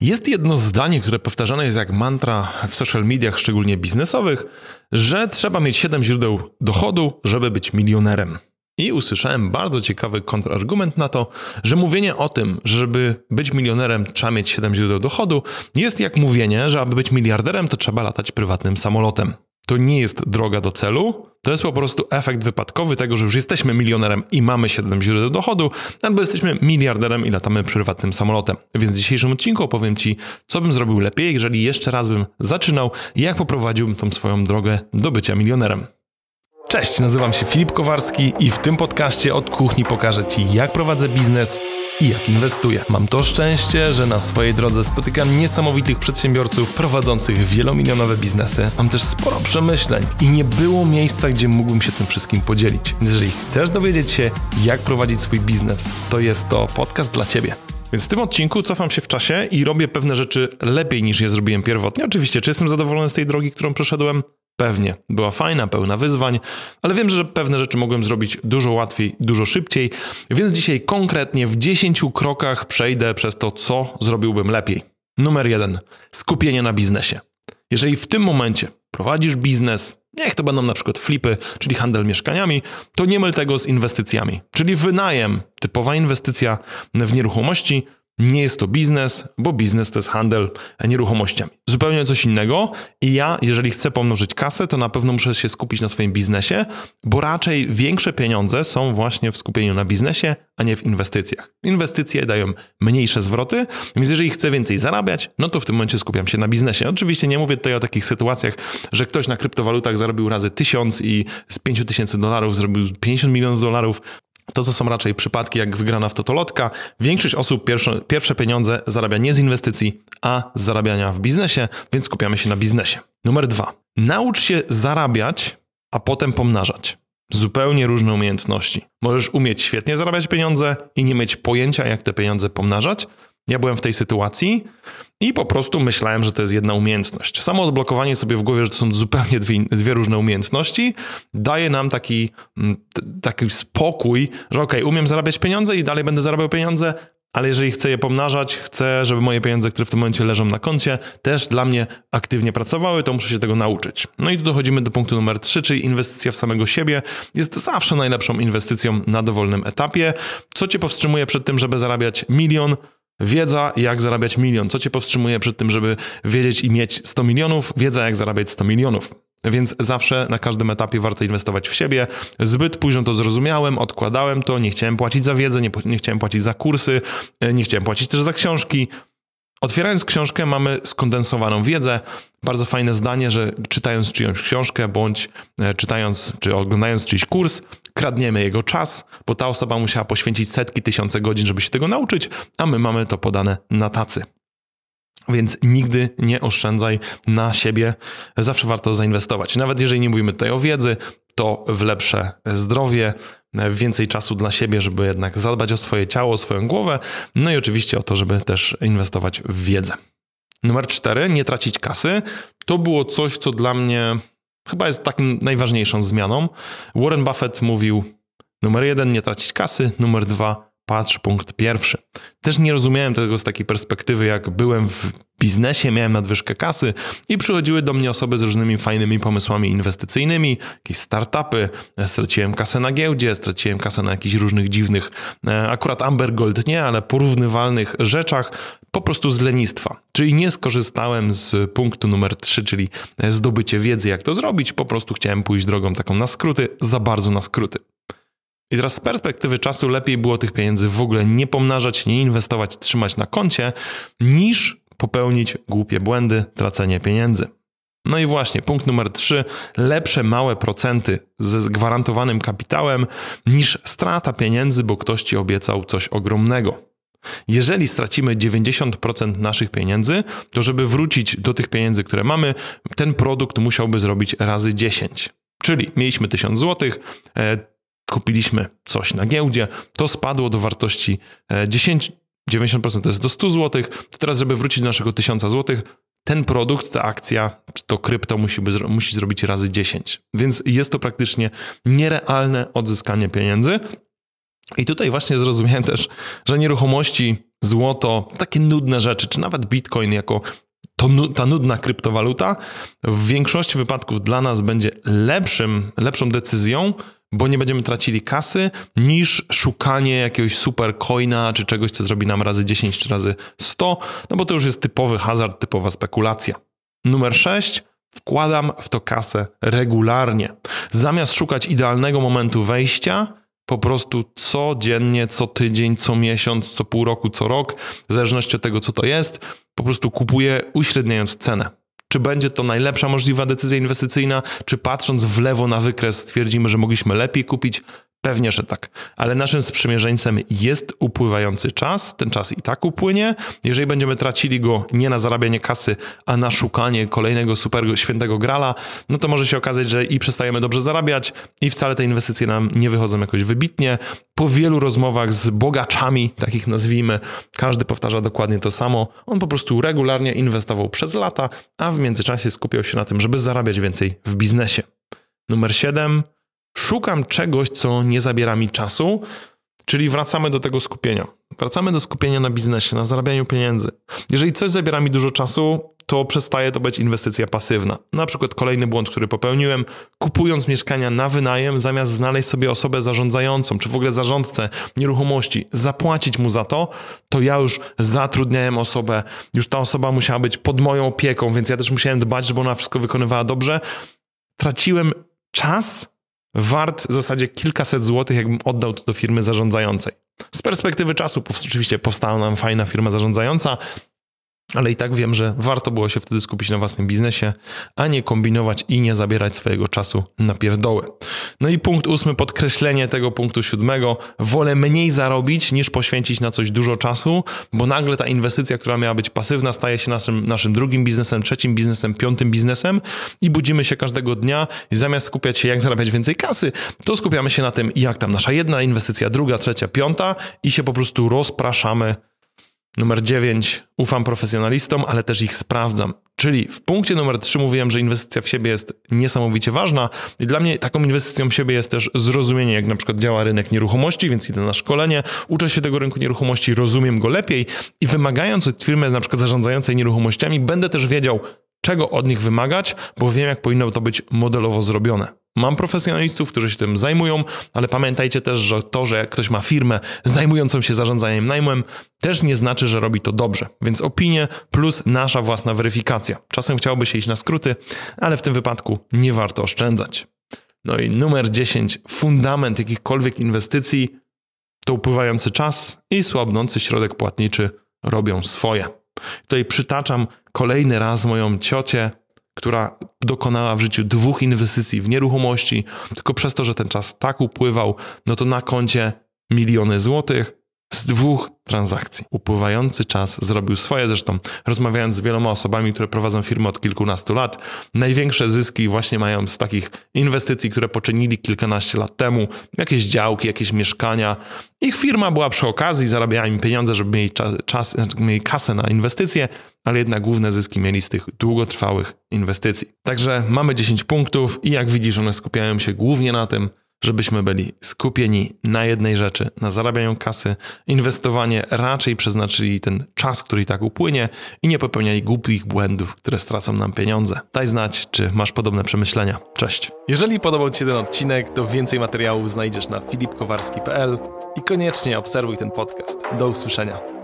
Jest jedno zdanie, które powtarzane jest jak mantra w social mediach, szczególnie biznesowych, że trzeba mieć 7 źródeł dochodu, żeby być milionerem. I usłyszałem bardzo ciekawy kontrargument na to, że mówienie o tym, że żeby być milionerem trzeba mieć 7 źródeł dochodu, jest jak mówienie, że aby być miliarderem to trzeba latać prywatnym samolotem to nie jest droga do celu, to jest po prostu efekt wypadkowy tego, że już jesteśmy milionerem i mamy 7 źródeł dochodu, albo jesteśmy miliarderem i latamy prywatnym samolotem. Więc w dzisiejszym odcinku opowiem Ci, co bym zrobił lepiej, jeżeli jeszcze raz bym zaczynał jak poprowadziłbym tą swoją drogę do bycia milionerem. Cześć, nazywam się Filip Kowarski i w tym podcaście od kuchni pokażę Ci, jak prowadzę biznes i jak inwestuję. Mam to szczęście, że na swojej drodze spotykam niesamowitych przedsiębiorców prowadzących wielomilionowe biznesy. Mam też sporo przemyśleń i nie było miejsca, gdzie mógłbym się tym wszystkim podzielić. Jeżeli chcesz dowiedzieć się, jak prowadzić swój biznes, to jest to podcast dla Ciebie. Więc w tym odcinku cofam się w czasie i robię pewne rzeczy lepiej niż je zrobiłem pierwotnie. Oczywiście, czy jestem zadowolony z tej drogi, którą przeszedłem? Pewnie. Była fajna, pełna wyzwań, ale wiem, że pewne rzeczy mogłem zrobić dużo łatwiej, dużo szybciej, więc dzisiaj konkretnie w 10 krokach przejdę przez to, co zrobiłbym lepiej. Numer jeden. Skupienie na biznesie. Jeżeli w tym momencie prowadzisz biznes, niech to będą na przykład flipy, czyli handel mieszkaniami, to nie myl tego z inwestycjami. Czyli wynajem, typowa inwestycja w nieruchomości, nie jest to biznes, bo biznes to jest handel nieruchomościami. Zupełnie coś innego. I ja, jeżeli chcę pomnożyć kasę, to na pewno muszę się skupić na swoim biznesie, bo raczej większe pieniądze są właśnie w skupieniu na biznesie, a nie w inwestycjach. Inwestycje dają mniejsze zwroty, więc jeżeli chcę więcej zarabiać, no to w tym momencie skupiam się na biznesie. Oczywiście nie mówię tutaj o takich sytuacjach, że ktoś na kryptowalutach zarobił razy tysiąc i z 5 tysięcy dolarów zrobił 50 milionów dolarów. To, to są raczej przypadki jak wygrana w totolotka. Większość osób pierwsze, pierwsze pieniądze zarabia nie z inwestycji, a z zarabiania w biznesie, więc skupiamy się na biznesie. Numer dwa. Naucz się zarabiać, a potem pomnażać. Zupełnie różne umiejętności. Możesz umieć świetnie zarabiać pieniądze i nie mieć pojęcia, jak te pieniądze pomnażać, ja byłem w tej sytuacji i po prostu myślałem, że to jest jedna umiejętność. Samo odblokowanie sobie w głowie, że to są zupełnie dwie, dwie różne umiejętności, daje nam taki, mm, taki spokój, że ok, umiem zarabiać pieniądze i dalej będę zarabiał pieniądze, ale jeżeli chcę je pomnażać, chcę, żeby moje pieniądze, które w tym momencie leżą na koncie, też dla mnie aktywnie pracowały, to muszę się tego nauczyć. No i tu dochodzimy do punktu numer 3, czyli inwestycja w samego siebie jest zawsze najlepszą inwestycją na dowolnym etapie. Co cię powstrzymuje przed tym, żeby zarabiać milion? Wiedza, jak zarabiać milion. Co cię powstrzymuje przed tym, żeby wiedzieć i mieć 100 milionów? Wiedza, jak zarabiać 100 milionów. Więc zawsze na każdym etapie warto inwestować w siebie. Zbyt późno to zrozumiałem, odkładałem to, nie chciałem płacić za wiedzę, nie, nie chciałem płacić za kursy, e, nie chciałem płacić też za książki. Otwierając książkę, mamy skondensowaną wiedzę. Bardzo fajne zdanie, że czytając czyjąś książkę, bądź e, czytając czy oglądając czyjś kurs, kradniemy jego czas, bo ta osoba musiała poświęcić setki, tysiące godzin, żeby się tego nauczyć, a my mamy to podane na tacy. Więc nigdy nie oszczędzaj na siebie, zawsze warto zainwestować. Nawet jeżeli nie mówimy tutaj o wiedzy, to w lepsze zdrowie, więcej czasu dla siebie, żeby jednak zadbać o swoje ciało, o swoją głowę, no i oczywiście o to, żeby też inwestować w wiedzę. Numer cztery, nie tracić kasy. To było coś, co dla mnie chyba jest taką najważniejszą zmianą. Warren Buffett mówił: numer jeden, nie tracić kasy, numer dwa, patrz punkt pierwszy. Też nie rozumiałem tego z takiej perspektywy, jak byłem w biznesie, miałem nadwyżkę kasy i przychodziły do mnie osoby z różnymi fajnymi pomysłami inwestycyjnymi, jakieś startupy, straciłem kasę na giełdzie, straciłem kasę na jakichś różnych dziwnych, e, akurat Amber Gold nie, ale porównywalnych rzeczach, po prostu z lenistwa. Czyli nie skorzystałem z punktu numer 3, czyli zdobycie wiedzy, jak to zrobić, po prostu chciałem pójść drogą taką na skróty, za bardzo na skróty. I teraz z perspektywy czasu lepiej było tych pieniędzy w ogóle nie pomnażać, nie inwestować, trzymać na koncie, niż popełnić głupie błędy, tracenie pieniędzy. No i właśnie, punkt numer 3. Lepsze małe procenty ze gwarantowanym kapitałem niż strata pieniędzy, bo ktoś ci obiecał coś ogromnego. Jeżeli stracimy 90% naszych pieniędzy, to żeby wrócić do tych pieniędzy, które mamy, ten produkt musiałby zrobić razy 10. Czyli mieliśmy 1000 zł, kupiliśmy coś na giełdzie, to spadło do wartości 10, e, 90% to jest do 100 zł, to teraz, żeby wrócić do naszego 1000 zł, ten produkt, ta akcja, czy to krypto musi, by, musi zrobić razy 10. Więc jest to praktycznie nierealne odzyskanie pieniędzy. I tutaj właśnie zrozumiałem też, że nieruchomości, złoto, takie nudne rzeczy, czy nawet bitcoin jako to, ta nudna kryptowaluta w większości wypadków dla nas będzie lepszym, lepszą decyzją, bo nie będziemy tracili kasy, niż szukanie jakiegoś super coina, czy czegoś, co zrobi nam razy 10 czy razy 100, no bo to już jest typowy hazard, typowa spekulacja. Numer 6. Wkładam w to kasę regularnie. Zamiast szukać idealnego momentu wejścia, po prostu codziennie, co tydzień, co miesiąc, co pół roku, co rok, w zależności od tego, co to jest, po prostu kupuję uśredniając cenę. Czy będzie to najlepsza możliwa decyzja inwestycyjna, czy patrząc w lewo na wykres stwierdzimy, że mogliśmy lepiej kupić? Pewnie, że tak. Ale naszym sprzymierzeńcem jest upływający czas. Ten czas i tak upłynie. Jeżeli będziemy tracili go nie na zarabianie kasy, a na szukanie kolejnego super świętego grala, no to może się okazać, że i przestajemy dobrze zarabiać, i wcale te inwestycje nam nie wychodzą jakoś wybitnie. Po wielu rozmowach z bogaczami, takich nazwijmy, każdy powtarza dokładnie to samo. On po prostu regularnie inwestował przez lata, a w międzyczasie skupiał się na tym, żeby zarabiać więcej w biznesie. Numer 7 Szukam czegoś, co nie zabiera mi czasu, czyli wracamy do tego skupienia. Wracamy do skupienia na biznesie, na zarabianiu pieniędzy. Jeżeli coś zabiera mi dużo czasu, to przestaje to być inwestycja pasywna. Na przykład kolejny błąd, który popełniłem, kupując mieszkania na wynajem, zamiast znaleźć sobie osobę zarządzającą, czy w ogóle zarządcę nieruchomości, zapłacić mu za to, to ja już zatrudniałem osobę, już ta osoba musiała być pod moją opieką, więc ja też musiałem dbać, żeby ona wszystko wykonywała dobrze. Traciłem czas wart w zasadzie kilkaset złotych, jakbym oddał to do firmy zarządzającej. Z perspektywy czasu oczywiście powstała nam fajna firma zarządzająca, ale i tak wiem, że warto było się wtedy skupić na własnym biznesie, a nie kombinować i nie zabierać swojego czasu na pierdoły. No i punkt ósmy, podkreślenie tego punktu siódmego. Wolę mniej zarobić niż poświęcić na coś dużo czasu, bo nagle ta inwestycja, która miała być pasywna, staje się naszym, naszym drugim biznesem, trzecim biznesem, piątym biznesem i budzimy się każdego dnia i zamiast skupiać się jak zarabiać więcej kasy, to skupiamy się na tym, jak tam nasza jedna inwestycja, druga, trzecia, piąta i się po prostu rozpraszamy Numer 9. Ufam profesjonalistom, ale też ich sprawdzam. Czyli w punkcie numer 3 mówiłem, że inwestycja w siebie jest niesamowicie ważna i dla mnie taką inwestycją w siebie jest też zrozumienie, jak na przykład działa rynek nieruchomości, więc idę na szkolenie, uczę się tego rynku nieruchomości, rozumiem go lepiej i wymagając od firmy na przykład zarządzającej nieruchomościami, będę też wiedział, czego od nich wymagać, bo wiem, jak powinno to być modelowo zrobione. Mam profesjonalistów, którzy się tym zajmują, ale pamiętajcie też, że to, że ktoś ma firmę zajmującą się zarządzaniem najmem, też nie znaczy, że robi to dobrze. Więc opinie plus nasza własna weryfikacja. Czasem chciałoby się iść na skróty, ale w tym wypadku nie warto oszczędzać. No i numer 10, fundament jakichkolwiek inwestycji to upływający czas i słabnący środek płatniczy robią swoje. Tutaj przytaczam kolejny raz moją ciocię, która dokonała w życiu dwóch inwestycji w nieruchomości, tylko przez to, że ten czas tak upływał, no to na koncie miliony złotych, z dwóch transakcji. Upływający czas zrobił swoje, zresztą rozmawiając z wieloma osobami, które prowadzą firmy od kilkunastu lat, największe zyski właśnie mają z takich inwestycji, które poczynili kilkanaście lat temu, jakieś działki, jakieś mieszkania. Ich firma była przy okazji, zarabiała im pieniądze, żeby mieli, czas, mieli kasę na inwestycje, ale jednak główne zyski mieli z tych długotrwałych inwestycji. Także mamy 10 punktów i jak widzisz, one skupiają się głównie na tym, żebyśmy byli skupieni na jednej rzeczy, na zarabianiu kasy, inwestowanie raczej przeznaczyli ten czas, który i tak upłynie i nie popełniali głupich błędów, które stracą nam pieniądze. Daj znać, czy masz podobne przemyślenia. Cześć. Jeżeli podobał Ci się ten odcinek, to więcej materiałów znajdziesz na filipkowarski.pl i koniecznie obserwuj ten podcast. Do usłyszenia.